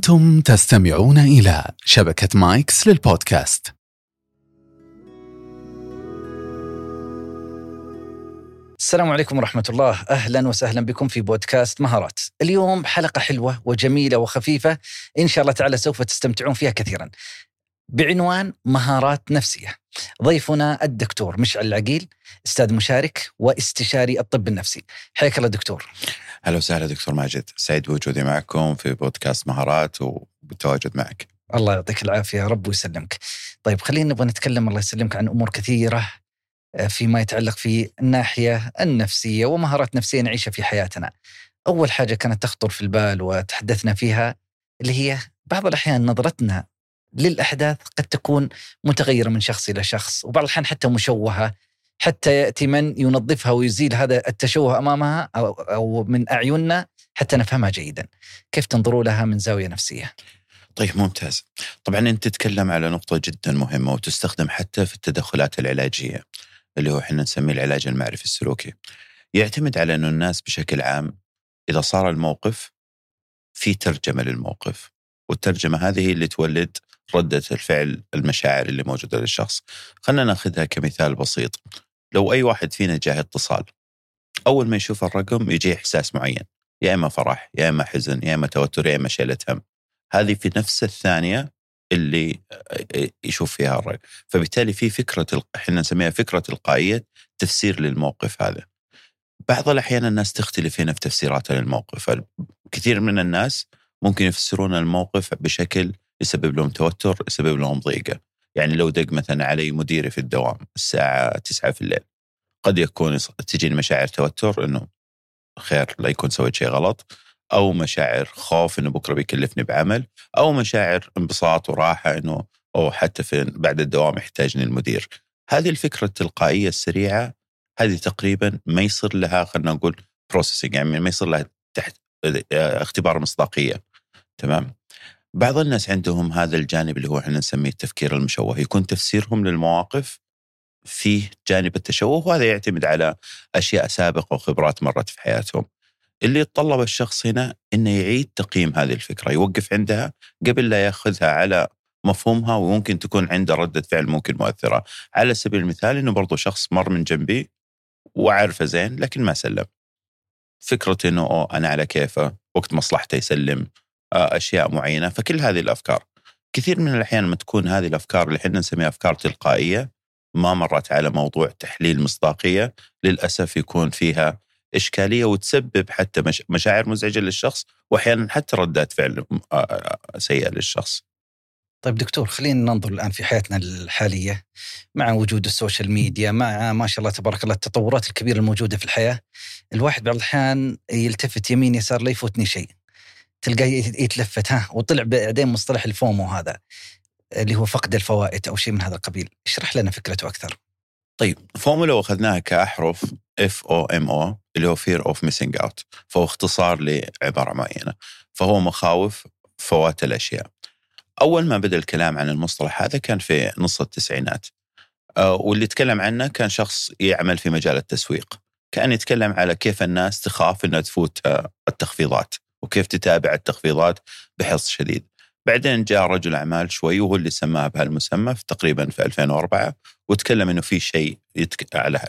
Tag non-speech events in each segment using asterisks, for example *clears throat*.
أنتم تستمعون إلى شبكة مايكس للبودكاست. السلام عليكم ورحمة الله. أهلا وسهلا بكم في بودكاست مهارات. اليوم حلقة حلوة وجميلة وخفيفة. إن شاء الله تعالى سوف تستمتعون فيها كثيرا. بعنوان مهارات نفسية. ضيفنا الدكتور مشعل العقيل أستاذ مشارك واستشاري الطب النفسي. حياك الله دكتور. أهلا وسهلا دكتور ماجد. سعيد بوجودي معكم في بودكاست مهارات وبالتواجد معك. الله يعطيك العافية يا رب ويسلمك. طيب خلينا نبغى نتكلم الله يسلمك عن أمور كثيرة آه، فيما يتعلق في الناحية النفسية ومهارات نفسية نعيشها في حياتنا. أول حاجة كانت تخطر في البال وتحدثنا فيها اللي هي بعض الأحيان نظرتنا للأحداث قد تكون متغيرة من شخص إلى شخص وبعض الأحيان حتى مشوهة حتى يأتي من ينظفها ويزيل هذا التشوه أمامها أو, أو من أعيننا حتى نفهمها جيدا. كيف تنظروا لها من زاوية نفسية؟ طيب ممتاز. طبعا أنت تتكلم على نقطة جدا مهمة وتستخدم حتى في التدخلات العلاجية اللي هو إحنا نسميه العلاج المعرفي السلوكي. يعتمد على أنه الناس بشكل عام إذا صار الموقف في ترجمة للموقف والترجمة هذه اللي تولد ردة الفعل المشاعر اللي موجودة للشخص. خلينا ناخذها كمثال بسيط. لو أي واحد فينا جاه اتصال أول ما يشوف الرقم يجي إحساس معين. يا إما فرح يا إما حزن يا إما توتر يا إما شيلة هم هذه في نفس الثانية اللي يشوف فيها الرقم. فبالتالي في فكرة إحنا نسميها فكرة تلقائية تفسير للموقف هذا. بعض الأحيان الناس تختلف هنا في تفسيراتها للموقف. كثير من الناس ممكن يفسرون الموقف بشكل يسبب لهم توتر يسبب لهم ضيقة. يعني لو دق مثلا علي مديري في الدوام الساعة 9 في الليل قد يكون تجيني مشاعر توتر إنه خير لا يكون سويت شيء غلط أو مشاعر خوف إنه بكرة بيكلفني بعمل أو مشاعر انبساط وراحة إنه أو حتى في بعد الدوام يحتاجني المدير. هذه الفكرة التلقائية السريعة هذه تقريبا ما يصير لها خلينا نقول بروسيسنج يعني ما يصير لها تحت اختبار مصداقية. تمام؟ بعض الناس عندهم هذا الجانب اللي هو إحنا نسميه التفكير المشوه يكون تفسيرهم للمواقف فيه جانب التشوه وهذا يعتمد على أشياء سابقة وخبرات مرت في حياتهم. اللي يتطلب الشخص هنا إنه يعيد تقييم هذه الفكرة يوقف عندها قبل لا يأخذها على مفهومها وممكن تكون عنده ردة فعل ممكن مؤثرة. على سبيل المثال إنه برضو شخص مر من جنبي واعرفه زين لكن ما سلم. فكرة إنه أوه أنا على كيفه وقت مصلحته يسلم. أشياء معينة. فكل هذه الأفكار كثير من الأحيان لما تكون هذه الأفكار اللي إحنا نسميها أفكار تلقائية ما مرت على موضوع تحليل مصداقية للأسف يكون فيها إشكالية وتسبب حتى مشاعر مزعجة للشخص وأحيانا حتى ردات فعل آه، آه، سيئة للشخص. طيب دكتور خلينا ننظر الآن في حياتنا الحالية مع وجود ال social media مع ما شاء الله تبارك الله التطورات الكبيرة الموجودة في الحياة. الواحد بعض الأحيان يلتفت يمين يسار لا يفوتني شيء. تلقاه يتلفت ها وطلع بعدين مصطلح ال FOMO هذا اللي هو فقد الفوائد أو شيء من هذا القبيل، اشرح لنا فكرته أكثر. طيب FOMO لو اخذناها كأحرف F O M O اللي هو fear of missing out فهو اختصار لعبارة معينة فهو مخاوف فوات الأشياء. أول ما بدأ الكلام عن المصطلح هذا كان في نص التسعينات. آه، واللي تكلم عنه كان شخص يعمل في مجال التسويق. كان يتكلم على كيف الناس تخاف إنها تفوت التخفيضات. وكيف تتابع التخفيضات بحرص شديد بعدين جاء رجل أعمال شوي وهو اللي سماها بهالمسمى في تقريبا في 2004 وتكلم إنه في شيء يتك... على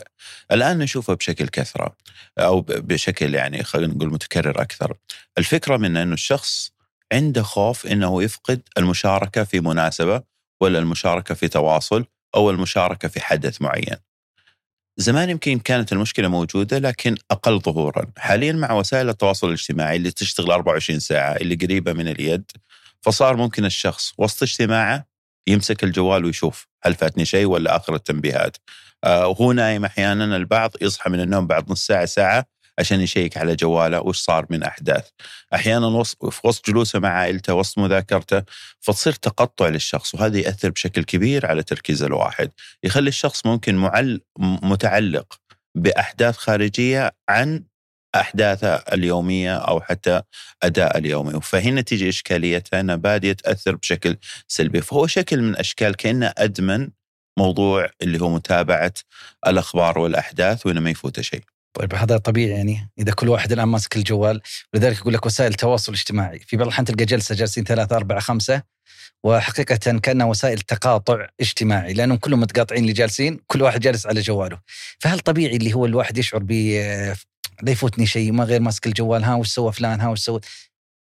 الآن نشوفه بشكل كثرة أو بشكل يعني خلينا نقول متكرر أكثر. الفكرة من إنه الشخص عنده خوف إنه يفقد المشاركة في مناسبة ولا المشاركة في تواصل أو المشاركة في حدث معين. زمان يمكن كانت المشكلة موجودة لكن أقل ظهورا، حاليا مع وسائل التواصل الاجتماعي اللي تشتغل 24 ساعة اللي قريبة من اليد فصار ممكن الشخص وسط اجتماعه يمسك الجوال ويشوف هل فاتني شيء ولا آخر التنبيهات. آه وهو نايم أحيانا البعض يصحى من النوم بعد نص ساعة ساعة عشان يشيك على جواله وش صار من أحداث. أحيانا في وسط جلوسه مع عائلته وسط مذاكرته فتصير تقطع للشخص وهذا ياثر بشكل كبير على تركيز الواحد، يخلي الشخص ممكن معل متعلق بأحداث خارجية عن أحداثه اليومية أو حتى أداء اليومي فهنا تيجي إشكاليتها انها باديه تاثر بشكل سلبي فهو شكل من أشكال كأنه أدمن موضوع اللي هو متابعة الأخبار والأحداث وإنه ما يفوته شيء. طيب هذا طبيعي يعني إذا كل واحد الآن ماسك الجوال. ولذلك يقول لك وسائل التواصل الاجتماعي. في بعض الأحيان تلقى جلسة جالسين ثلاثة أربعة خمسة وحقيقة كأنها وسائل تقاطع اجتماعي لأنهم كلهم متقاطعين اللي جالسين كل واحد جالس على جواله. فهل طبيعي اللي هو الواحد يشعر ب لا يفوتني شيء ما غير ماسك الجوال ها وش سوى فلان ها وش سوى؟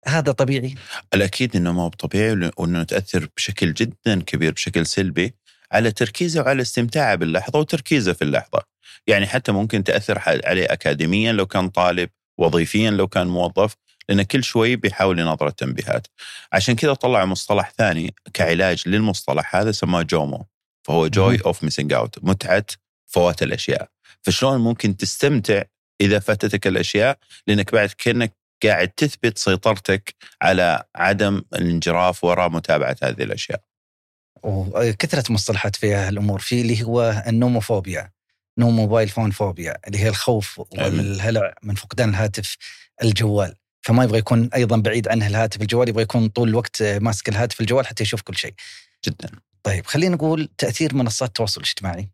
هذا طبيعي؟ الأكيد إنه ما هو طبيعي وإنه تأثر بشكل جدا كبير بشكل سلبي على تركيزه وعلى استمتاعه باللحظة وتركيزه في اللحظة. يعني حتى ممكن تأثر عليه اكاديميا لو كان طالب، وظيفيا لو كان موظف، لأن كل شوي بيحاول ينظر التنبيهات. عشان كذا طلعوا مصطلح ثاني كعلاج للمصطلح هذا سماه JOMO. فهو joy of missing out، متعة فوات الأشياء. فشلون ممكن تستمتع إذا فاتتك الأشياء لأنك بعد كأنك قاعد تثبت سيطرتك على عدم الانجراف وراء متابعة هذه الأشياء. وكثرة مصطلحات في هالأمور في اللي هو ال nomophobia no mobile phone phobia اللي هي الخوف والهلع من فقدان الهاتف الجوال فما يبغى يكون أيضا بعيد عنه الهاتف الجوال يبغى يكون طول الوقت ماسك الهاتف الجوال حتى يشوف كل شيء. جدا. طيب خلينا نقول تأثير منصات التواصل الاجتماعي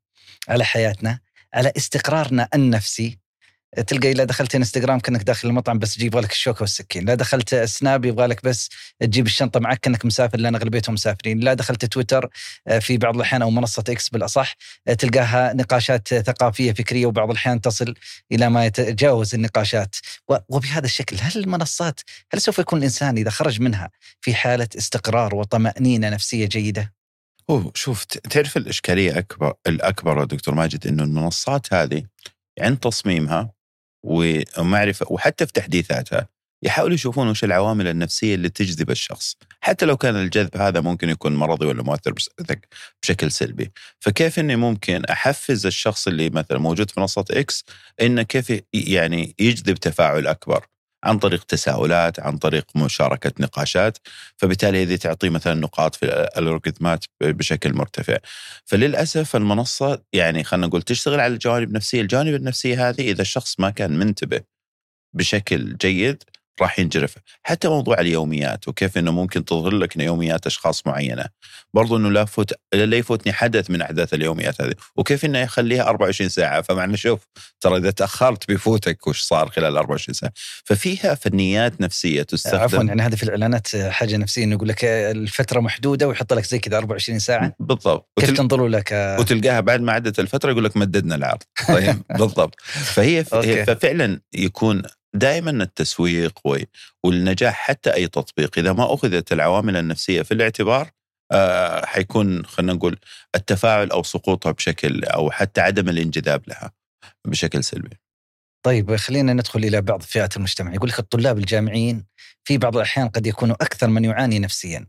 على حياتنا على استقرارنا النفسي تلقى اذا دخلت انستغرام كأنك داخل المطعم بس يجيب لك الشوكة والسكين، لا دخلت سناب يبغى لك بس تجيب الشنطة معك كأنك مسافر لأن أغلبيتهم مسافرين، لا دخلت تويتر آه، في بعض الأحيان أو منصة إكس بالأصح آه، تلقاها نقاشات ثقافية فكرية وبعض الأحيان تصل إلى ما يتجاوز النقاشات، وبهذا الشكل هل المنصات هل سوف يكون الإنسان إذا خرج منها في حالة استقرار وطمأنينة نفسية جيدة؟ هو شوف تعرف الإشكالية أكبر الأكبر دكتور ماجد إنه المنصات هذه عند تصميمها ومعرفة وحتى في تحديثاتها يحاولوا يشوفون وش العوامل النفسية اللي تجذب الشخص. حتى لو كان الجذب هذا ممكن يكون مرضي ولا مؤثر بشكل سلبي. فكيف أني ممكن أحفز الشخص اللي مثلا موجود في منصة إكس إنه كيف يعني يجذب تفاعل أكبر؟ عن طريق تساؤلات عن طريق مشاركة نقاشات فبالتالي هذه تعطي مثلا نقاط في الألغوريثمات بشكل مرتفع. فللأسف المنصة يعني خلينا نقول تشتغل على الجوانب النفسية الجوانب النفسية هذه إذا الشخص ما كان منتبه بشكل جيد راح ينجرف. حتى موضوع اليوميات وكيف إنه ممكن تظهر لك يوميات أشخاص معينة. برضو إنه لا يفوت لا يفوتني حدث من أحداث اليوميات هذه. وكيف إنه يخليها 24 ساعة؟ فمعنى شوف ترى إذا تأخرت بيفوتك وش صار خلال 24 ساعة؟ ففيها فنيات نفسية تستخدم. عفوا يعني هذه في الإعلانات حاجة نفسية إنه يقول لك الفترة محدودة ويحط لك زي كذا 24 ساعة. بالضبط. كيف وتل... تنظروا لك؟ وتلقاها بعد ما عدت الفترة يقول لك مددنا العرض. طيب بالضبط. فهي *laughs* ففعلا يكون دائما التسويق والنجاح حتى أي تطبيق إذا ما أخذت العوامل النفسية في الاعتبار آه حيكون خلينا نقول التفاعل أو سقوطها بشكل أو حتى عدم الانجذاب لها بشكل سلبي. طيب خلينا ندخل إلى بعض فئات المجتمع، يقول لك الطلاب الجامعيين في بعض الأحيان قد يكونوا أكثر من يعاني نفسيا.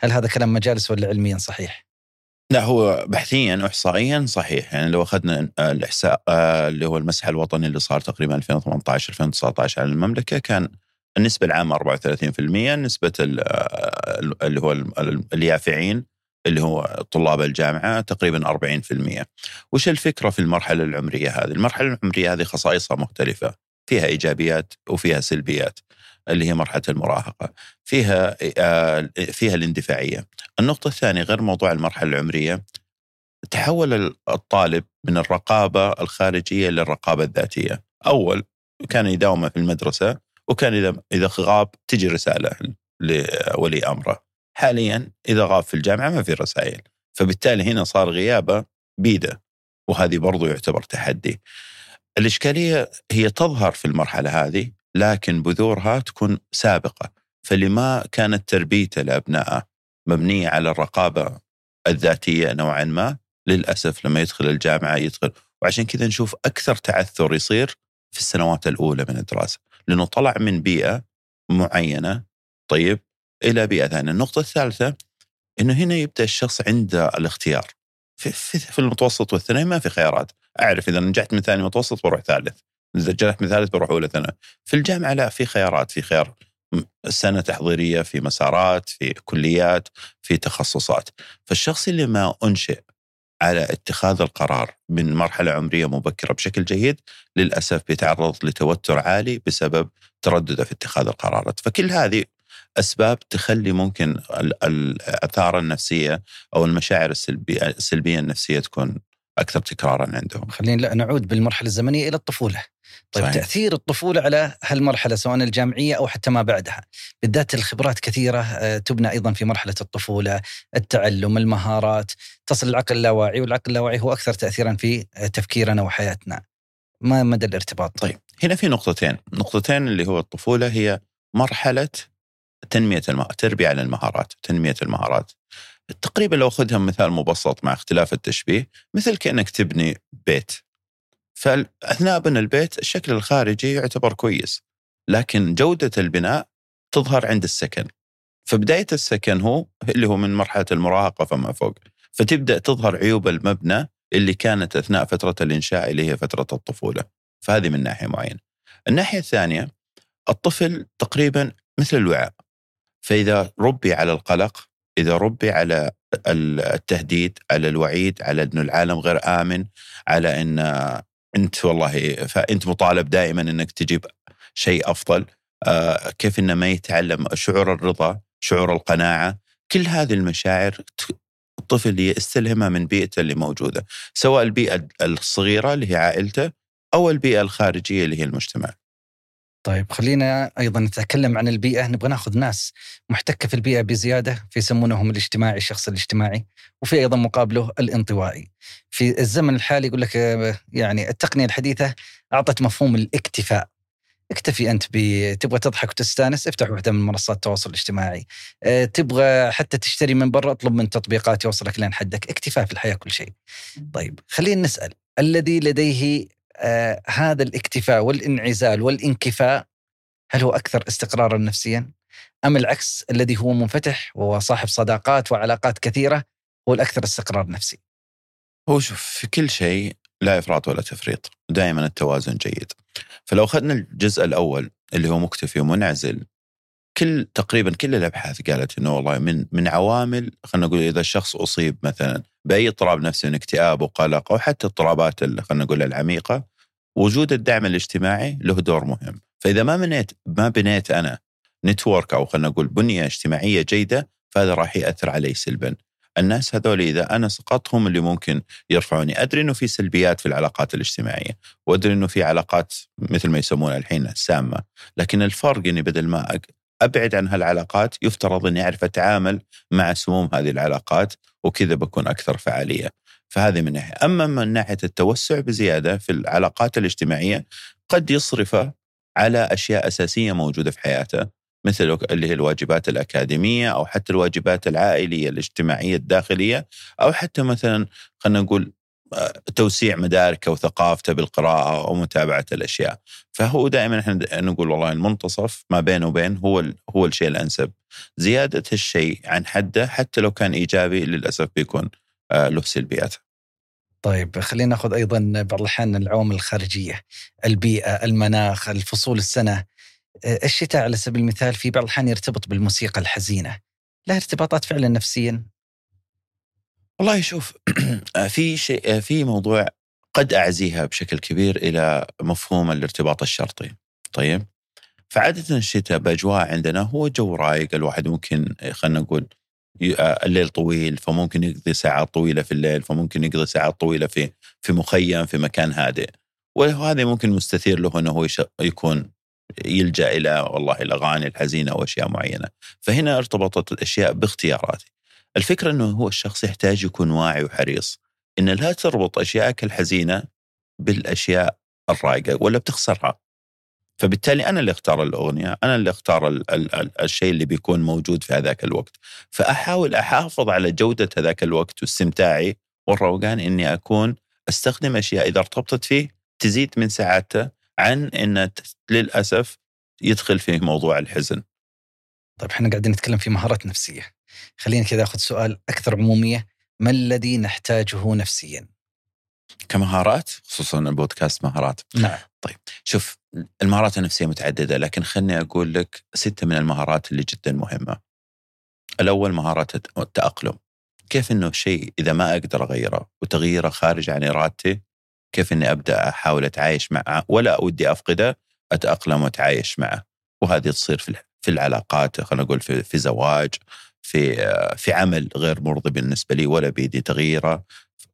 هل هذا كلام مجالس ولا علميا صحيح؟ لا هو بحثيا احصائيا صحيح يعني لو أخذنا الإحصاء آه، اللي هو المسح الوطني اللي صار تقريبا 2018 2019 على المملكة كان النسبة العامة 34% نسبة آه، اللي هو اليافعين اللي هو طلاب الجامعة تقريبا 40%. وش الفكرة في المرحلة العمرية هذه؟ المرحلة العمرية هذه خصائصها مختلفة، فيها إيجابيات وفيها سلبيات. اللي هي مرحلة المراهقة. فيها آه، فيها الاندفاعية. النقطة الثانية غير موضوع المرحلة العمرية تحول الطالب من الرقابة الخارجية للرقابه الذاتية. أول كان يداوم في المدرسة وكان إذا إذا غاب تجي رسالة لولي أمره. حاليا إذا غاب في الجامعة ما في رسائل. فبالتالي هنا صار غيابه بيده وهذه برضو يعتبر تحدي. الإشكالية هي تظهر في المرحلة هذه لكن بذورها تكون سابقة فاللي ما كانت تربيته لابنائه مبنية على الرقابة الذاتية نوعا ما للأسف لما يدخل الجامعة يدخل. وعشان كذا نشوف أكثر تعثر يصير في السنوات الأولى من الدراسة لأنه طلع من بيئة معينة طيب إلى بيئة ثانية، النقطة الثالثة إنه هنا يبدأ الشخص عنده الاختيار. في, في, في المتوسط والثانوي ما في خيارات، أعرف إذا نجحت من ثاني متوسط بروح ثالث، إذا جلست من ثالث بروح أولى ثانوي في الجامعة لا في خيارات في خيار سنة تحضيرية في مسارات في كليات في تخصصات فالشخص اللي ما أنشئ على اتخاذ القرار من مرحلة عمرية مبكرة بشكل جيد للأسف بيتعرض لتوتر عالي بسبب تردده في اتخاذ القرارات فكل هذه أسباب تخلي ممكن الآثار النفسية أو المشاعر السلبيه السلبية النفسية تكون أكثر تكرارا عندهم. خلينا نعود بالمرحلة الزمنية إلى الطفولة. طيب صحيح. تأثير الطفولة على هالمرحلة سواء الجامعية أو حتى ما بعدها. بالذات الخبرات كثيرة آه، تبنى أيضا في مرحلة الطفولة التعلم المهارات تصل العقل اللاواعي والعقل اللاواعي هو أكثر تاثيرا في تفكيرنا وحياتنا. ما مدى الارتباط؟ طيب هنا في نقطتين. نقطتين اللي هو الطفولة هي مرحلة تنمية المه... تربية على المهارات تنمية المهارات. تقريبا لو أخذها مثال مبسط مع اختلاف التشبيه مثل كأنك تبني بيت. فأثناء بناء البيت الشكل الخارجي يعتبر كويس لكن جودة البناء تظهر عند السكن. فبداية السكن هو اللي هو من مرحلة المراهقة فما فوق. فتبدأ تظهر عيوب المبنى اللي كانت أثناء فترة الإنشاء اللي هي فترة الطفولة. فهذه من ناحية معينة. الناحية الثانية الطفل تقريبا مثل الوعاء. فإذا ربي على القلق إذا ربي على التهديد على الوعيد على أن العالم غير آمن على أن أنت والله فأنت مطالب دائما أنك تجيب شيء أفضل. آه، كيف أنه ما يتعلم شعور الرضا شعور القناعة. كل هذه المشاعر الطفل يستلهمها من بيئته اللي موجودة سواء البيئة الصغيرة اللي هي عائلته أو البيئة الخارجية اللي هي المجتمع. طيب خلينا أيضا نتكلم عن البيئة. نبغى نأخذ ناس محتكة في البيئة بزيادة في يسمونهم الاجتماعي الشخص الاجتماعي وفي أيضا مقابله الانطوائي. في الزمن الحالي يقول لك آه، يعني التقنية الحديثة أعطت مفهوم الاكتفاء. اكتفي أنت ب تبغى تضحك وتستأنس افتح واحدة من منصات التواصل الاجتماعي. أه، تبغى حتى تشتري من برا اطلب من تطبيقات يوصلك لين حدك. اكتفاء في الحياة كل شيء. طيب خلينا نسأل الذي لديه آه هذا الاكتفاء والانعزال والانكفاء هل هو أكثر استقرارا نفسيا؟ أم العكس الذي هو منفتح وصاحب صداقات وعلاقات كثيرة هو الأكثر استقرار نفسي هو شوف في كل شيء لا إفراط ولا تفريط دائما التوازن جيد. فلو أخذنا الجزء الأول اللي هو مكتفي ومنعزل كل تقريبا كل الأبحاث قالت إنه والله من من عوامل خلينا نقول إذا الشخص أصيب مثلا بأي اضطراب نفسي من اكتئاب وقلق أو حتى اضطرابات خلينا نقول العميقة وجود الدعم الاجتماعي له دور مهم. فإذا ما بنيت ما بنيت أنا نتورك أو خلينا نقول بنية اجتماعية جيدة فهذا راح يأثر علي سلبا. الناس هذول إذا أنا سقطتهم اللي ممكن يرفعوني. أدري إنه في سلبيات في العلاقات الاجتماعية وأدري إنه في علاقات مثل ما يسمونها الحين سامه لكن الفرق إني بدل ما أبعد عن هالعلاقات يفترض إني أعرف أتعامل مع سموم هذه العلاقات وكذا بكون أكثر فعالية. فهذه من ناحية. أما من ناحية التوسع بزيادة في العلاقات الاجتماعية قد يصرفه على أشياء أساسية موجودة في حياته مثل اللي هي الواجبات الأكاديمية أو حتى الواجبات العائلية الاجتماعية الداخلية أو حتى مثلا خلينا نقول توسيع مداركه وثقافته بالقراءة أو متابعه الأشياء. فهو دائما إحنا نقول والله المنتصف ما بين وبين هو هو الشيء الأنسب. زيادة الشيء عن حده حتى لو كان إيجابي للأسف بيكون آه، له سلبياته طيب خلينا ناخذ أيضا بعض الأحيان العوامل الخارجية. البيئة المناخ الفصول السنة. آه، الشتاء على سبيل المثال في بعض الأحيان يرتبط بالموسيقى الحزينة. لها ارتباطات فعلا نفسيا؟ والله شوف *clears throat* في شيء في موضوع قد أعزيها بشكل كبير إلى مفهوم الارتباط الشرطي. طيب؟ فعاده الشتاء بأجواء عندنا هو جو رايق الواحد ممكن خلينا نقول آه، الليل طويل فممكن يقضي ساعات طويلة في الليل فممكن يقضي ساعات طويلة في في مخيم في مكان هادئ. وهذا ممكن مستثير له إنه هو يكون يلجأ إلى والله الأغاني الحزينة أو اشياء معينة. فهنا ارتبطت الأشياء باختياراتي. الفكرة إنه هو الشخص يحتاج يكون واعي وحريص إن لا تربط اشيائك الحزينة بالأشياء الرايقة ولا بتخسرها. فبالتالي أنا اللي أختار الأغنية، أنا اللي أختار ال ال ال الشيء اللي بيكون موجود في هذاك الوقت. فأحاول أحافظ على جودة هذاك الوقت واستمتاعي والروقان إني أكون أستخدم أشياء إذا ارتبطت فيه تزيد من سعادته عن إن للأسف يدخل فيه موضوع الحزن. طيب إحنا قاعدين نتكلم في مهارات نفسية خلينا كذا آخذ سؤال أكثر عمومية. ما الذي نحتاجه نفسيا؟ كمهارات خصوصا البودكاست مهارات. نعم. شوف المهارات النفسية متعددة لكن خلني أقول لك ستة من المهارات اللي جدا مهمة. الأول مهارة الت- التأقلم. كيف أنه شيء إذا ما أقدر أغيره وتغييره خارج عن إرادتي كيف أني أبدأ أحاول أتعايش معه ولا أودي أفقده أتأقلم وأتعايش معه. وهذه تصير في في العلاقات خلينا نقول في, في زواج في في عمل غير مرضي بالنسبة لي ولا بيدي تغييره.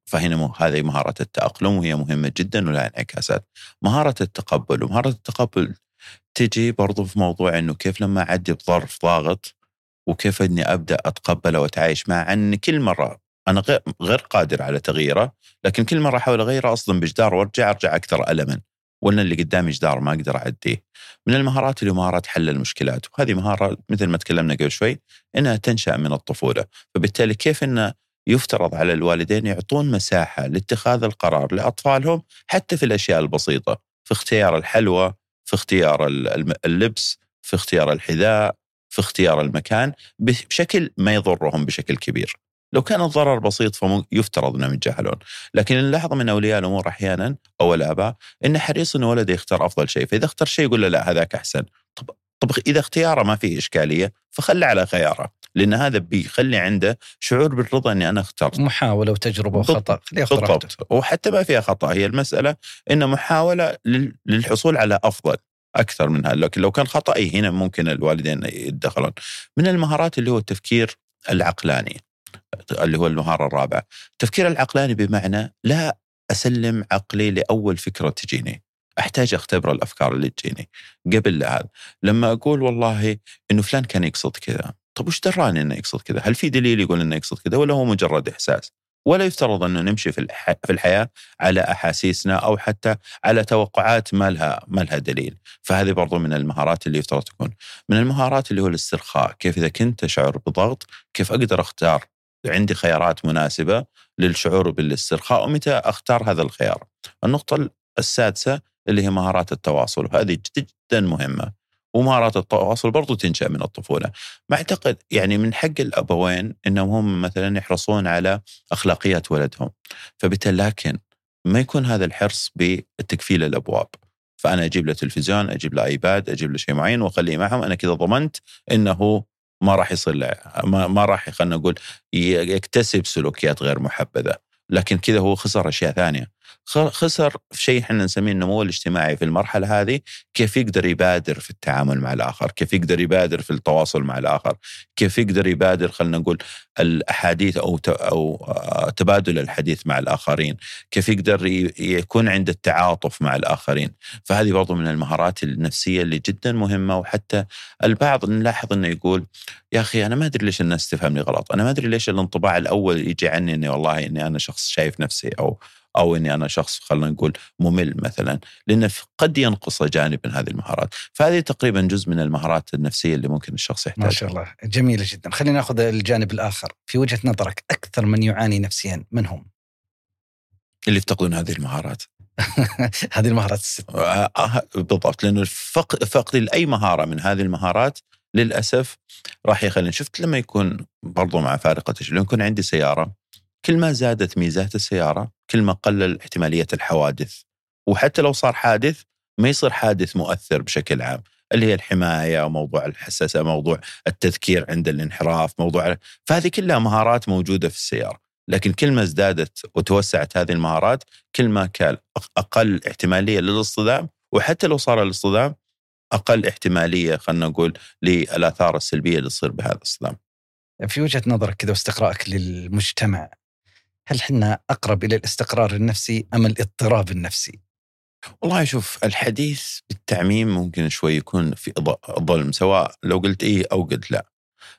فهنا هذه مهارة التأقلم وهي مهمة جدا ولها انعكاسات. مهارة التقبل ومهارة التقبل تجي برضو في موضوع إنه كيف لما أعدي بظرف ضاغط وكيف إني أبدأ اتقبله وأتعايش معه ان كل مرة. أنا غير قادر على تغييره لكن كل مرة أحاول أغيره اصدم بجدار وأرجع أرجع أكثر الما. ولا اللي قدامي جدار ما أقدر أعديه. من المهارات اللي هو مهارات حل المشكلات وهذه مهارة مثل ما تكلمنا قبل شوي إنها تنشأ من الطفولة، فبالتالي كيف إنه يفترض على الوالدين يعطون مساحة لاتخاذ القرار لأطفالهم حتى في الأشياء البسيطة، في اختيار الحلوى، في اختيار اللبس، في اختيار الحذاء، في اختيار المكان بشكل ما يضرهم بشكل كبير. لو كان الضرر بسيط فيفترض إنهم يتجاهلون، لكن نلاحظ من أولياء الأمور أحيانا أو الآباء انه حريص انه ولده يختار أفضل شيء، فإذا اختار شيء يقول له لا هذاك أحسن. طب طب إذا اختياره ما فيه إشكالية فخله على خياره، لأن هذا بيخلي عنده شعور بالرضا إني أنا اخترت. محاولة وتجربة وخطأ. بالضبط. وحتى ما فيها خطأ. هي المسألة إن محاولة لل- للحصول على أفضل أكثر من هذا لكن لو كان خطأ أي هنا ممكن الوالدين يتدخلون. من المهارات اللي هو التفكير العقلاني. اللي هو المهارة الرابعة. التفكير العقلاني بمعنى لا أسلم عقلي لأول فكرة تجيني. أحتاج أختبر الأفكار اللي تجيني. قبل هذا. لما أقول والله إنه فلان كان يقصد كذا طب وش دراني إنه يقصد كذا؟ هل في دليل يقول إنه يقصد كذا ولا هو مجرد إحساس؟ ولا يفترض إنه نمشي في. في الحياة على أحاسيسنا أو حتى على توقعات ما لها ما لها دليل، فهذه برضو من المهارات اللي يفترض تكون. من المهارات اللي هو الاسترخاء، كيف إذا كنت أشعر بضغط كيف أقدر أختار عندي خيارات مناسبة للشعور بالاسترخاء ومتى أختار هذا الخيار. النقطة السادسة اللي هي مهارات التواصل وهذه جدا مهمة. ومهارات التواصل برضو تنشأ من الطفولة. ما أعتقد يعني من حق الابوين إنهم هم مثلا يحرصون على أخلاقيات ولدهم. فبالتالي لكن ما يكون هذا الحرص بتكفيل الأبواب. فأنا أجيب له تلفزيون، أجيب له آيباد، أجيب له شيء معين وأخليه معهم، أنا كذا ضمنت إنه ما راح يصير ما, ما راح خلينا نقول يكتسب سلوكيات غير محبذة، لكن كذا هو خسر أشياء ثانية. خسر في شيء إحنا نسميه النمو الاجتماعي في المرحلة هذه كيف يقدر يبادر في التعامل مع الآخر، كيف يقدر يبادر في التواصل مع الآخر، كيف يقدر يبادر خلينا نقول الأحاديث أو أو تبادل الحديث مع الآخرين، كيف يقدر يكون عنده التعاطف مع الآخرين، فهذه برضو من المهارات النفسية اللي جدا مهمة وحتى البعض نلاحظ إنه يقول يا أخي أنا ما أدري ليش الناس تفهمني غلط، أنا ما أدري ليش الانطباع الأول يجي عني إني والله إني أنا شخص شايف نفسي أو أو إني أنا شخص خلينا نقول ممل مثلا لأن قد ينقص جانب من هذه المهارات. فهذه تقريبا جزء من المهارات النفسية اللي ممكن الشخص يحتاجها. ما شاء الله. جميلة جدا. خلينا نأخذ الجانب الآخر. في وجهة نظرك أكثر من يعاني نفسيا من هم؟ اللي يفتقدون هذه المهارات. *laughs* هذه المهارات الست. آه، آه، بالضبط. لأنه فقد لأي مهارة من هذه المهارات للأسف راح يخليني. شفت لما يكون برضو مع فارقه تشغيل يكون عندي سيارة كل ما زادت ميزات السيارة كل ما قلل احتمالية الحوادث. وحتى لو صار حادث ما يصير حادث مؤثر بشكل عام. اللي هي الحماية موضوع الحساسة موضوع التذكير عند الانحراف موضوع فهذه كلها مهارات موجودة في السيارة. لكن كل ما ازدادت وتوسعت هذه المهارات كل ما كان أقل احتمالية للاصطدام. وحتى لو صار الاصطدام أقل احتمالية خلينا نقول للآثار السلبية اللي تصير بهذا الاصطدام. في وجهة نظرك كذا واستقرائك للمجتمع هل حنا أقرب إلى الاستقرار النفسي أم الاضطراب النفسي؟ والله شوف الحديث بالتعميم ممكن شوي يكون في ظلم سواء لو قلت إيه أو قلت لا.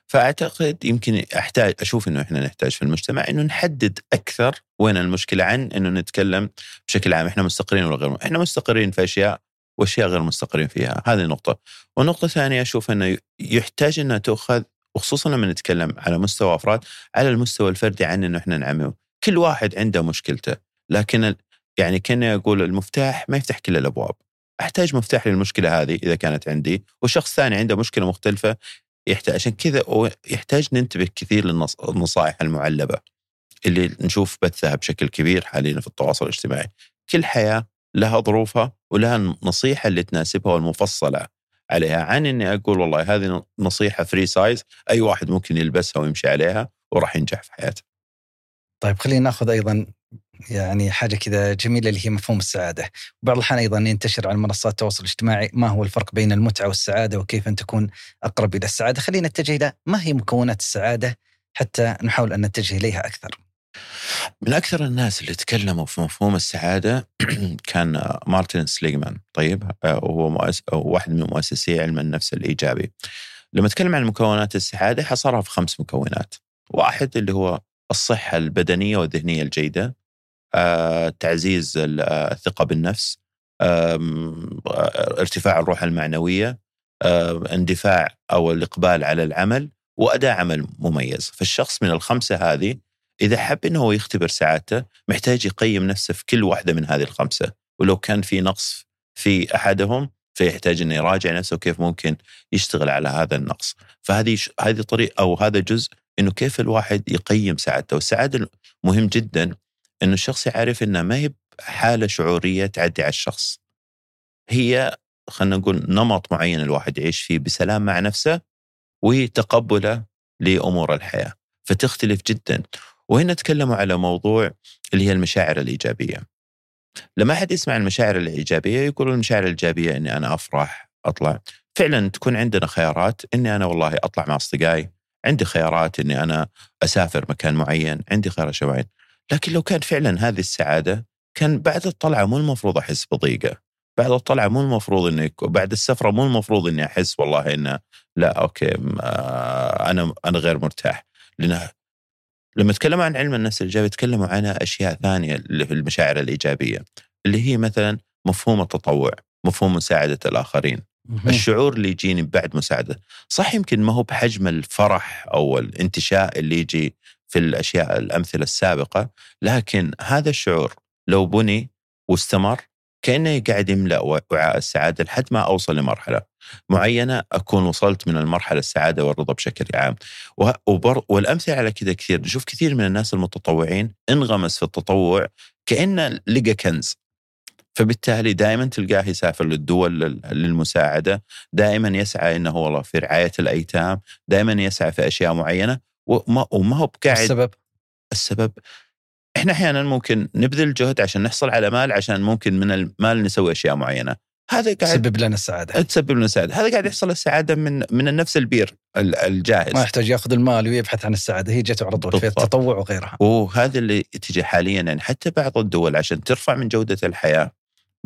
فأعتقد يمكن أحتاج أشوف إنه إحنا نحتاج في المجتمع إنه نحدد أكثر وين المشكلة عن إنه نتكلم بشكل عام إحنا مستقرين ولا غير إحنا مستقرين في أشياء وأشياء غير مستقرين فيها هذه نقطه والنقطة الثانية أشوف إنه يحتاج إنها تؤخذ وخصوصا لما نتكلم على مستوى أفراد على المستوى الفردي عن إنه إحنا نعمم كل واحد عنده مشكلته لكن يعني كاني أقول المفتاح ما يفتح كل الأبواب. أحتاج مفتاح للمشكلة هذه إذا كانت عندي وشخص ثاني عنده مشكلة مختلفة يحتاج عشان كذا يحتاج ننتبه كثير للنصائح المعلبة اللي نشوف بثها بشكل كبير حاليا في التواصل الاجتماعي. كل حياة لها ظروفها ولها النصيحة اللي تناسبها والمفصلة عليها. عن إني أقول والله هذه نصيحة free size أي واحد ممكن يلبسها ويمشي عليها وراح ينجح في حياته. طيب خلينا ناخذ أيضا يعني حاجة كذا جميلة اللي هي مفهوم السعادة، وبعض الأحيان أيضا ينتشر على منصات التواصل الاجتماعي ما هو الفرق بين المتعة والسعادة وكيف أن تكون أقرب إلى السعادة، خلينا نتجه إلى ما هي مكونات السعادة حتى نحاول أن نتجه إليها أكثر. من أكثر الناس اللي تكلموا في مفهوم السعادة *clears throat* كان مارتن سليغمان طيب آه، وهو مؤس... واحد من مؤسسي علم النفس الإيجابي. لما تكلم عن مكونات السعادة حصرها في خمس مكونات. واحد اللي هو الصحة البدنية والذهنية الجيدة آه، تعزيز الثقة بالنفس ارتفاع الروح المعنوية اندفاع أو الإقبال على العمل وأداء عمل مميز. فالشخص من الخمسة هذه إذا حب هو يختبر سعادته محتاج يقيم نفسه في كل واحدة من هذه الخمسة. ولو كان في نقص في أحدهم فيحتاج إنه يراجع نفسه كيف ممكن يشتغل على هذا النقص. فهذه هذه طريقه أو هذا جزء إنه كيف الواحد يقيم سعادته؟ والسعادة مهم جدا إنه الشخص يعرف إنه ما هي حاله شعورية تعدي على الشخص. هي خلينا نقول نمط معين الواحد يعيش فيه بسلام مع نفسه وتقبله لأمور الحياة. فتختلف جدا. وهنا تكلموا على موضوع اللي هي المشاعر الإيجابية. لما أحد يسمع المشاعر الإيجابية يقول المشاعر الإيجابية إني أنا أفرح أطلع. فعلا تكون عندنا خيارات إني أنا والله أطلع مع أصدقائي عندي خيارات إني أنا أسافر مكان معين عندي خيارات معين. لكن لو كان فعلا هذه السعادة كان بعد الطلعة مو المفروض أحس بضيقة. بعد الطلعة مو المفروض إني بعد السفرة مو المفروض إني أحس والله إنه لا أوكي آه، أنا أنا غير مرتاح. لأن لما تكلموا عن علم النفس الإيجابي تكلموا عن أشياء ثانية اللي في المشاعر الإيجابية. اللي هي مثلا مفهوم التطوع مفهوم مساعدة الآخرين. الشعور اللي يجيني بعد مساعدة. صح يمكن ما هو بحجم الفرح أو الانتشاء اللي يجي في الأشياء الأمثلة السابقة لكن هذا الشعور لو بني واستمر كأنه قاعد يملأ وعاء السعادة لحد ما أوصل لمرحلة معينة أكون وصلت من المرحلة السعادة والرضا بشكل عام. وبر والأمثلة على كذا كثير. نشوف كثير من الناس المتطوعين انغمس في التطوع كانه لقى كنز. فبالتالي دائما تلقاه يسافر للدول للمساعدة، دائما يسعى إنه والله في رعاية الأيتام، دائما يسعى في أشياء معينة وما, وما هو بقاعد السبب؟ السبب. إحنا أحيانا ممكن نبذل جهد عشان نحصل على مال عشان ممكن من المال نسوي أشياء معينة. هذا قاعد تسبب لنا السعادة. تسبب لنا السعادة. هذا قاعد يحصل السعادة من من النفس البير الجاهز. ما يحتاج ياخذ المال ويبحث عن السعادة هي جت على طول في التطوع وغيرها. وهذا اللي تجي حاليا يعني حتى بعض الدول عشان ترفع من جودة الحياة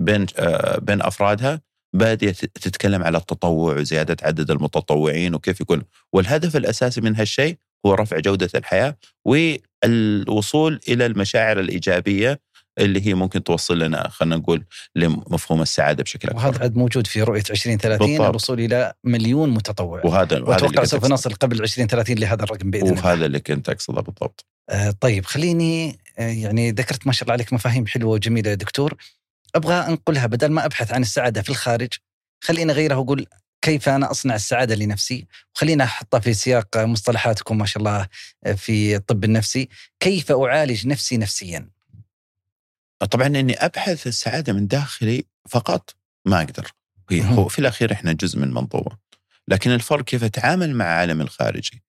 بين آه بين أفرادها بادية تتكلم على التطوع وزيادة عدد المتطوعين وكيف يكون والهدف الأساسي من هالشيء هو رفع جودة الحياة والوصول إلى المشاعر الإيجابية اللي هي ممكن توصل لنا خلينا نقول لمفهوم السعادة بشكل أكبر. وهذا عاد موجود في رؤية 2030 الوصول إلى مليون متطوع. وهذا وأتوقع سوف نصل قبل 2030 لهذا الرقم بإذن الله. وهذا اللي كنت أقصده بالضبط. آه طيب خليني آه يعني ذكرت ما شاء الله عليك مفاهيم حلوة وجميلة يا دكتور. أبغى أنقلها بدل ما أبحث عن السعادة في الخارج. خليني أغيرها وأقول كيف أنا أصنع السعادة لنفسي. وخلينا أحطها في سياق مصطلحاتكم ما شاء الله في الطب النفسي. كيف أعالج نفسي نفسيا؟ طبعا إني أبحث السعادة من داخلي فقط ما أقدر. هي هو في الأخير إحنا جزء من منظومة. لكن الفرق كيف أتعامل مع العالم الخارجي؟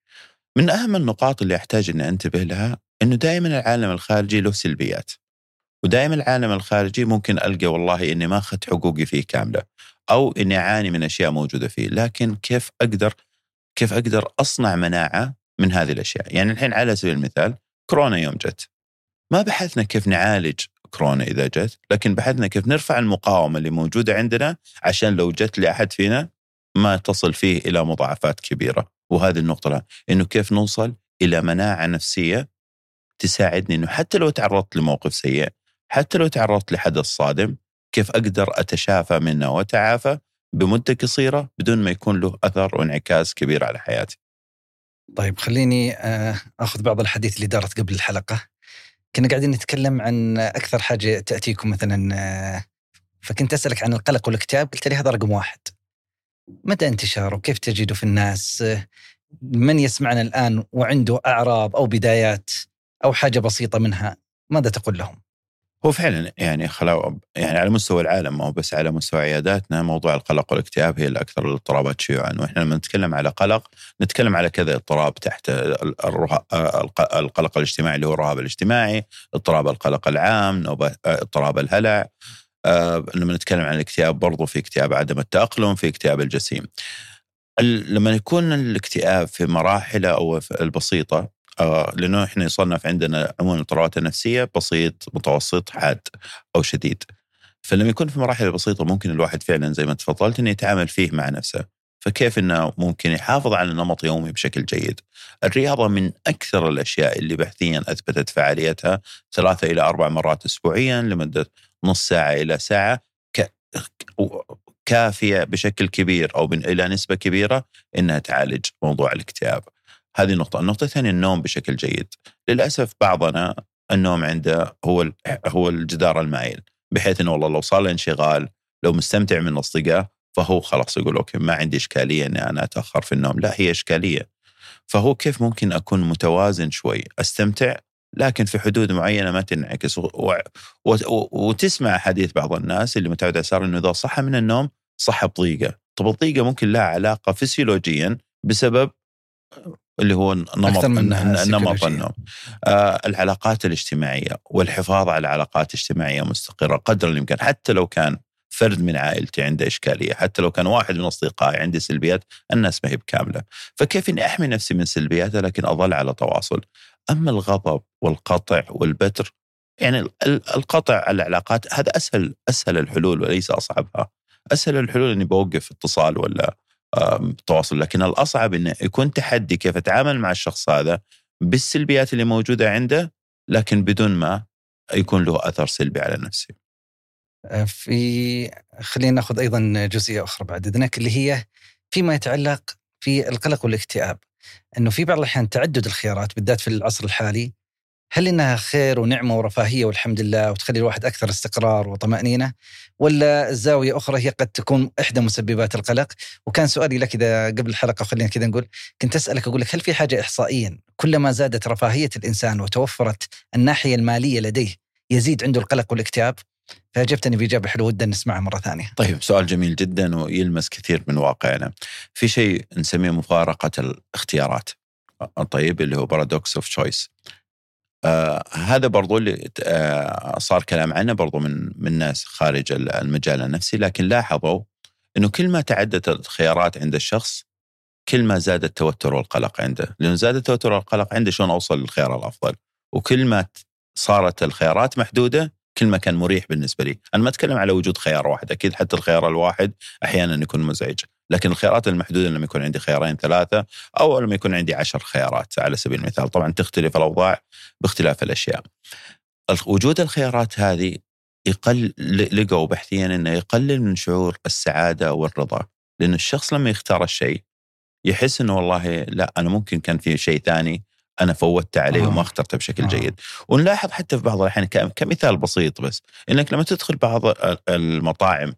من أهم النقاط اللي أحتاج إني أنتبه لها إنه دائما العالم الخارجي له سلبيات. ودائما العالم الخارجي ممكن ألقى والله إني ما أخذت حقوقي فيه كاملة أو إني أعاني من أشياء موجودة فيه، لكن كيف أقدر كيف أقدر أصنع مناعة من هذه الأشياء؟ يعني الحين على سبيل المثال كورونا يوم جت ما بحثنا كيف نعالج كورونا إذا جت، لكن بحثنا كيف نرفع المقاومة اللي موجودة عندنا عشان لو جت لأحد فينا ما تصل فيه إلى مضاعفات كبيرة، وهذه النقطة لا. إنه كيف نوصل إلى مناعة نفسية تساعدني إنه حتى لو تعرضت لموقف سيء حتى لو تعرضت لحدث صادم كيف أقدر أتشافى منه وأتعافى بمدة قصيرة بدون ما يكون له أثر وانعكاس كبير على حياتي. طيب خليني آه، آخذ بعض الحديث اللي دارت قبل الحلقة. كنا قاعدين نتكلم عن أكثر حاجة تأتيكم مثلا آه، فكنت أسألك عن القلق والإكتئاب قلت لي هذا رقم واحد. مدى انتشاره؟ كيف تجده في الناس؟ من يسمعنا الآن وعنده اعراض أو بدايات أو حاجة بسيطة منها ماذا تقول لهم؟ هو فعلا يعني خلاو يعني على مستوى العالم ما هو بس على مستوى عياداتنا موضوع القلق والاكتئاب هي الأكثر الاضطرابات شيوعا. وإحنا لما نتكلم على قلق نتكلم على كذا اضطراب تحت القلق الاجتماعي اللي هو الرهاب الاجتماعي، اضطراب القلق العام، اضطراب الهلع. آه، لما نتكلم عن الاكتئاب برضو في اكتئاب عدم التأقلم في اكتئاب الجسيم. لما يكون الاكتئاب في مراحله أو البسيطة آه لأنه إحنا يصنف عندنا عموما الاضطرابات النفسيه بسيط متوسط حاد أو شديد. فلما يكون في مراحل بسيطة ممكن الواحد فعلا زي ما تفضلت إنه يتعامل فيه مع نفسه. فكيف إنه ممكن يحافظ على نمط يومي بشكل جيد؟ الرياضة من أكثر الأشياء اللي بحثيا أثبتت فعاليتها ثلاثة إلى أربع مرات اسبوعيا لمدة نص ساعة إلى ساعة ك... كافية بشكل كبير أو إلى نسبة كبيرة إنها تعالج موضوع الاكتئاب. هذه نقطه، النقطة الثانية النوم بشكل جيد. للأسف بعضنا النوم عنده هو هو الجدار المايل بحيث إنه والله لو صار له انشغال لو مستمتع من أصدقائه فهو خلاص يقول okay ما عندي إشكالية إني أنا أتأخر في النوم، لا هي إشكالية. فهو كيف ممكن أكون متوازن شوي، أستمتع لكن في حدود معينة ما تنعكس. و... و... و... وتسمع حديث بعض الناس اللي متعود على إنه إذا صحى من النوم صحى بضيقه، طب الضيقه ممكن لها علاقة فسيولوجيا بسبب اللي هو نمط نمط النوم آه العلاقات الاجتماعية والحفاظ على علاقات اجتماعيه مستقرة قدر الإمكان حتى لو كان فرد من عائلتي عنده إشكالية، حتى لو كان واحد من أصدقائي عنده سلبيات، الناس ما هي بكاملة، فكيف إني أحمي نفسي من سلبياتها لكن أظل على تواصل. أما الغضب والقطع والبتر يعني القطع العلاقات هذا أسهل أسهل الحلول وليس أصعبها. أسهل الحلول إني بوقف اتصال ولا تواصل لكن الأصعب إنه يكون تحدي كيف أتعامل مع الشخص هذا بالسلبيات اللي موجودة عنده لكن بدون ما يكون له أثر سلبي على نفسي. في خلينا ناخذ أيضا جزئية أخرى بعد إذنك اللي هي فيما يتعلق في القلق والاكتئاب إنه في بعض الأحيان تعدد الخيارات بالذات في العصر الحالي هل إنها خير ونعمة ورفاهية والحمد لله وتخلي الواحد أكثر استقرار وطمأنينة ولا الزاويه أخرى هي قد تكون إحدى مسببات القلق وكان سؤالي لك إذا قبل الحلقة خلينا كذا نقول كنت أسألك أقول لك هل في حاجة احصائيا كلما زادت رفاهية الإنسان وتوفرت الناحية المالية لديه يزيد عنده القلق والاكتئاب فأجبتني بإجابة حلوة ودنا نسمعها مرة ثانية. طيب سؤال جميل جدا ويلمس كثير من واقعنا. في شيء نسميه مفارقة الاختيارات. طيب اللي هو paradox of choice. آه هذا برضو اللي آه صار كلام عنه برضو من من ناس خارج المجال النفسي لكن لاحظوا إنه كل ما تعددت الخيارات عند الشخص كل ما زاد التوتر والقلق عنده، لأنه زاد التوتر والقلق عنده شلون أوصل للخيار الأفضل، وكل ما صارت الخيارات محدودة كل ما كان مريح بالنسبة لي، أنا ما أتكلم على وجود خيار واحد، أكيد حتى الخيار الواحد أحيانا يكون مزعج، لكن الخيارات المحدوده لما يكون عندي خيارين ثلاثة أو لما يكون عندي عشر خيارات على سبيل المثال، طبعا تختلف الأوضاع باختلاف الأشياء. وجود الخيارات هذه يقل لقوا بحثيا إنه يقلل من شعور السعادة والرضا، لأن الشخص لما يختار الشيء يحس إنه والله لا أنا ممكن كان في شيء ثاني أنا فوتت عليه آه. وما اخترته بشكل آه. جيد ونلاحظ حتى في بعض الأحيان كمثال بسيط بس إنك لما تدخل بعض المطاعم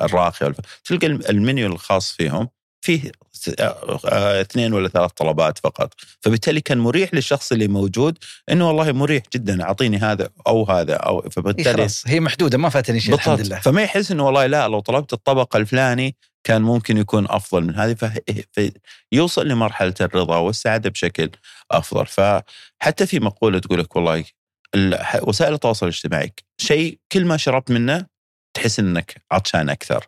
الراقيه تلقى المنيو الخاص فيهم؟ فيه آه، اثنين ولا ثلاث طلبات فقط. فبالتالي كان مريح للشخص اللي موجود إنه والله مريح جدا أعطيني هذا أو هذا أو فبالتالي خلاص هي محدودة ما فاتني شيء الحمد لله. فما يحس إنه والله لا لو طلبت الطبق الفلاني كان ممكن يكون أفضل من هذه فيوصل لمرحلة الرضا والسعادة بشكل أفضل. فحتى في مقولة تقول لك والله وسائل التواصل الاجتماعي شيء كل ما شربت منه تحس إنك عطشان أكثر.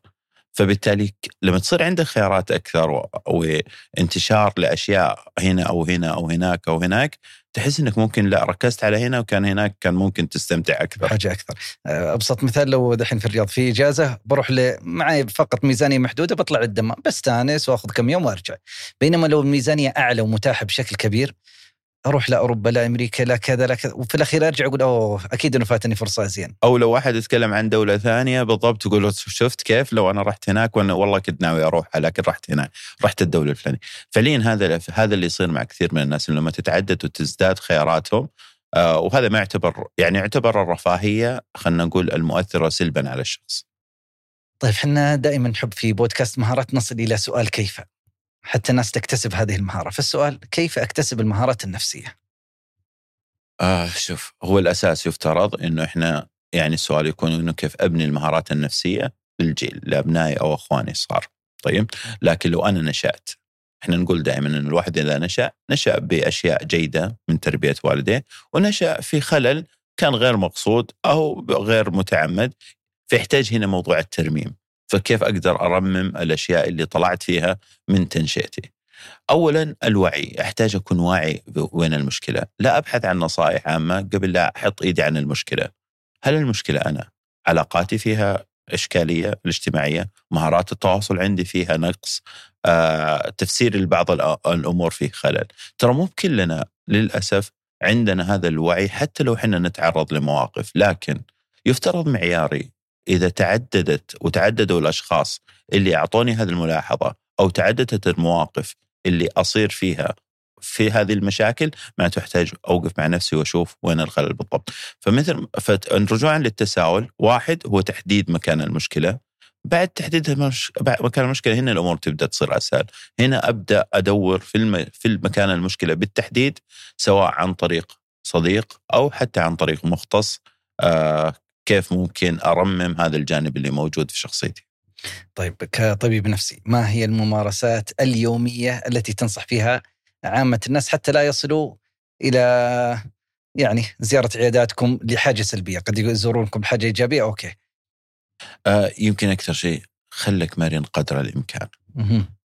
فبالتالي لما تصير عندك خيارات أكثر وانتشار لأشياء هنا أو هنا أو هناك أو هناك تحس إنك ممكن لا ركزت على هنا وكان هناك كان ممكن تستمتع أكثر. حاجة أكثر. آه، أبسط مثال لو دحين في الرياض في إجازة بروح ل... معي فقط ميزانية محدودة بطلع الدمام بستأنس وأخذ كم يوم وأرجع. بينما لو الميزانية أعلى ومتاحة بشكل كبير أروح لاوروبا لا أمريكا لا كذا لا كذا. وفي الأخير أرجع أقول أوه أكيد إنه فاتني فرصة زين. أو لو واحد يتكلم عن دولة ثانية بالضبط تقول شفت كيف؟ لو أنا رحت هناك وأنا والله كنت ناوي أروح لكن رحت هناك رحت الدولة الفلانية. فعليا هذا هذا اللي يصير مع كثير من الناس لما تتعدد وتزداد خياراتهم آه وهذا ما يعتبر يعني يعتبر الرفاهية خلينا نقول المؤثرة سلبا على الشخص. طيب إحنا دائما نحب في بودكاست مهارات نصل إلى سؤال كيف؟ حتى الناس تكتسب هذه المهارة. فالسؤال كيف أكتسب المهارات النفسية؟ آه شوف هو الأساس يفترض إنه إحنا يعني السؤال يكون إنه كيف أبني المهارات النفسية للجيل لأبنائي أو أخواني الصغار. طيب؟ لكن لو أنا نشأت إحنا نقول دائما ان الواحد إذا نشأ نشأ بأشياء جيدة من تربية والديه ونشأ في خلل كان غير مقصود أو غير متعمد فيحتاج هنا موضوع الترميم. فكيف أقدر أرمم الأشياء اللي طلعت فيها من تنشئتي؟ اولا الوعي أحتاج أكون واعي وين المشكلة. لا أبحث عن نصائح عامة قبل لا أحط إيدي عن المشكلة. هل المشكلة أنا؟ علاقاتي فيها إشكالية الاجتماعية مهارات التواصل عندي فيها نقص آه، تفسير لبعض الأمور فيه خلل. ترى مو بكلنا للأسف عندنا هذا الوعي حتى لو إحنا نتعرض لمواقف لكن يفترض معياري إذا تعددت وتعددوا الأشخاص اللي أعطوني هذه الملاحظة أو تعددت المواقف اللي أصير فيها في هذه المشاكل معناته احتاج أوقف مع نفسي وأشوف وين الخلل بالضبط. فمثل رجوعا للتساؤل واحد هو تحديد مكان المشكلة بعد تحديد مكان المشكلة هنا الأمور تبدأ تصير أسهل، هنا أبدأ أدور في الم... في المكان المشكلة بالتحديد سواء عن طريق صديق أو حتى عن طريق مختص آه كيف ممكن أرمم هذا الجانب اللي موجود في شخصيتي. طيب كطبيب نفسي ما هي الممارسات اليومية التي تنصح فيها عامة الناس حتى لا يصلوا إلى يعني زيارة عياداتكم لحاجة سلبية؟ قد يزورونكم بحاجة إيجابية؟ أوكي. آه يمكن أكثر شيء خلك مرن قدر الإمكان.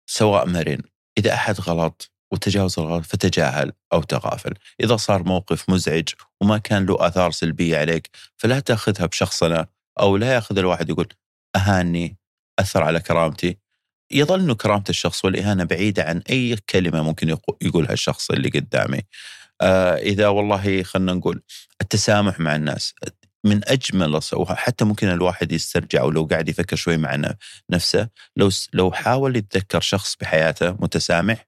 سواء مرن إذا أحد غلط وتجاوز الغلط فتجاهل أو تغافل، إذا صار موقف مزعج وما كان له آثار سلبية عليك فلا تأخذها بشخصنه أو لا يأخذ الواحد يقول أهاني أثر على كرامتي يظل إنه كرامة الشخص والإهانة بعيدة عن أي كلمة ممكن يقولها الشخص اللي قدامي. آه إذا والله خلينا نقول التسامح مع الناس من أجمل وحتى ممكن الواحد يسترجع ولو قاعد يفكر شوي مع نفسه لو لو حاول يتذكر شخص بحياته متسامح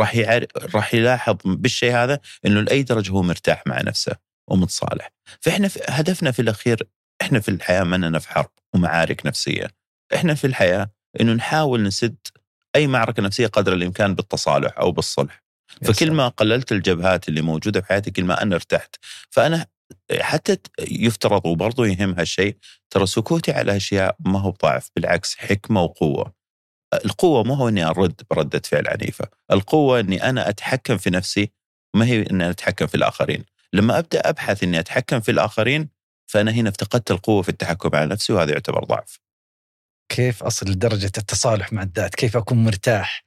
راح يعرف راح يلاحظ بالشيء هذا إنه لأي درجة هو مرتاح مع نفسه ومتصالح. فإحنا في هدفنا في الأخير إحنا في الحياة ما إننا في حرب ومعارك نفسية. إحنا في الحياة إنه نحاول نسد أي معركة نفسية قدر الإمكان بالتصالح أو بالصلح. فكل ما قللت الجبهات اللي موجودة في حياتي كل ما أنا ارتحت. فأنا حتى يفترض وبرضه يهم هالشيء ترى سكوتي على أشياء ما هو ضعف بالعكس حكمة وقوة. القوة مو هو إني أرد بردة فعل عنيفة، القوة إني أنا أتحكم في نفسي ما هي إني أتحكم في الآخرين. لما أبدأ أبحث إني أتحكم في الآخرين فأنا هنا افتقدت القوة في التحكم على نفسي وهذا يعتبر ضعف. كيف أصل لدرجه التصالح مع الذات؟ كيف أكون مرتاح؟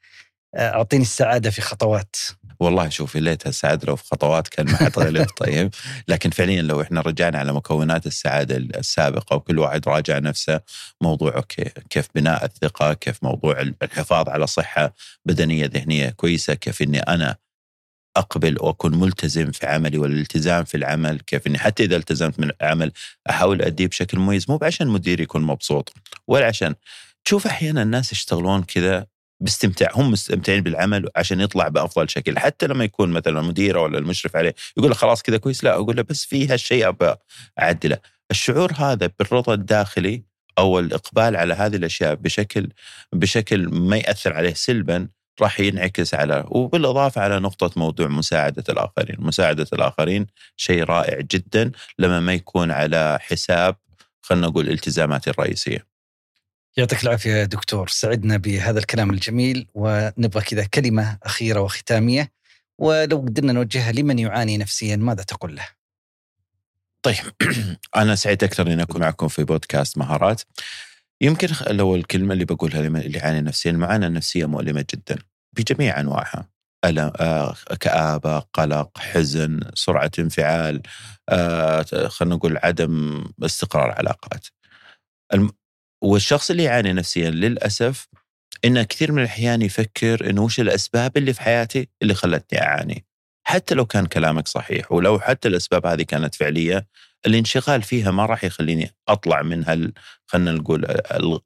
أعطيني السعادة في خطوات. والله شوفي ليتها السعادة لو في خطوات كان ما حد غلب طيب. لكن فعليا لو إحنا رجعنا على مكونات السعادة السابقة وكل واحد راجع نفسه موضوع أوكي كيف بناء الثقة كيف موضوع الحفاظ على صحة بدنية ذهنية كويسة كيف إني أنا أقبل وأكون ملتزم في عملي والالتزام في العمل كيف إني حتى إذا التزمت من العمل أحاول أديه بشكل مميز مو عشان مديري يكون مبسوط ولا عشان. تشوف أحيانا الناس يشتغلون كذا باستمتاع هم مستمتعين بالعمل عشان يطلع بأفضل شكل. حتى لما يكون مثلا المدير ولا المشرف عليه يقول له خلاص كذا كويس لا أقول له بس في هالشيء أبى أعدله. الشعور هذا بالرضا الداخلي أو الإقبال على هذه الأشياء بشكل بشكل ما يأثر عليه سلبا راح ينعكس على وبالإضافة على نقطة موضوع مساعدة الآخرين، مساعدة الآخرين شيء رائع جدا لما ما يكون على حساب خلينا نقول التزاماتي الرئيسية. يعطيك العافية دكتور. سعدنا بهذا الكلام الجميل ونبغى كذا كلمة أخيرة وختامية ولو قدرنا نوجهها لمن يعاني نفسيا ماذا تقول له؟ طيب *clears throat* أنا سعيد أكثر أن أكون معكم في بودكاست مهارات. يمكن لو الكلمة اللي بقولها لمن يعاني نفسيا المعاناة النفسية مؤلمة جدا بجميع أنواعها. ألم آه، كآبة قلق حزن سرعة انفعال آه، خلينا نقول عدم استقرار علاقات. والشخص اللي يعاني نفسيا للأسف إنه كثير من الأحيان يفكر إنه وش الأسباب اللي في حياتي اللي خلتني أعاني حتى لو كان كلامك صحيح ولو حتى الأسباب هذه كانت فعلية الانشغال فيها ما راح يخليني أطلع من هال خلينا نقول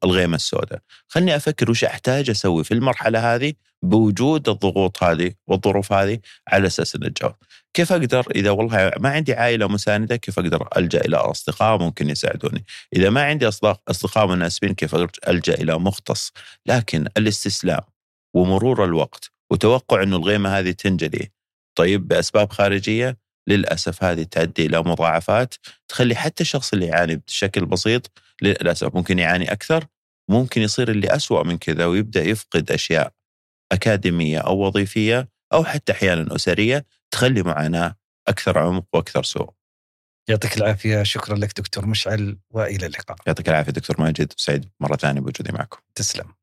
الغيمة السوداء، خلني أفكر وش أحتاج أسوي في المرحلة هذه بوجود الضغوط هذه والظروف هذه على أساس النجاح. كيف أقدر إذا والله ما عندي عائلة مساندة كيف أقدر ألجأ إلى أصدقاء ممكن يساعدوني؟ إذا ما عندي أصدقاء مناسبين كيف ألجأ إلى مختص؟ لكن الاستسلام ومرور الوقت وتوقع إنه الغيمة هذه تنجلي طيب بأسباب خارجية للأسف هذه تؤدي إلى مضاعفات تخلي حتى الشخص اللي يعاني بشكل بسيط للأسف ممكن يعاني أكثر ممكن يصير اللي أسوأ من كذا ويبدأ يفقد أشياء أكاديمية أو وظيفية أو حتى أحيانا أسرية تخلي معاناه أكثر عمق وأكثر سوء. يعطيك العافية شكرا لك دكتور مشعل وإلى اللقاء. يعطيك العافية دكتور ماجد سعيد مرة ثانية بوجودي معكم. تسلم.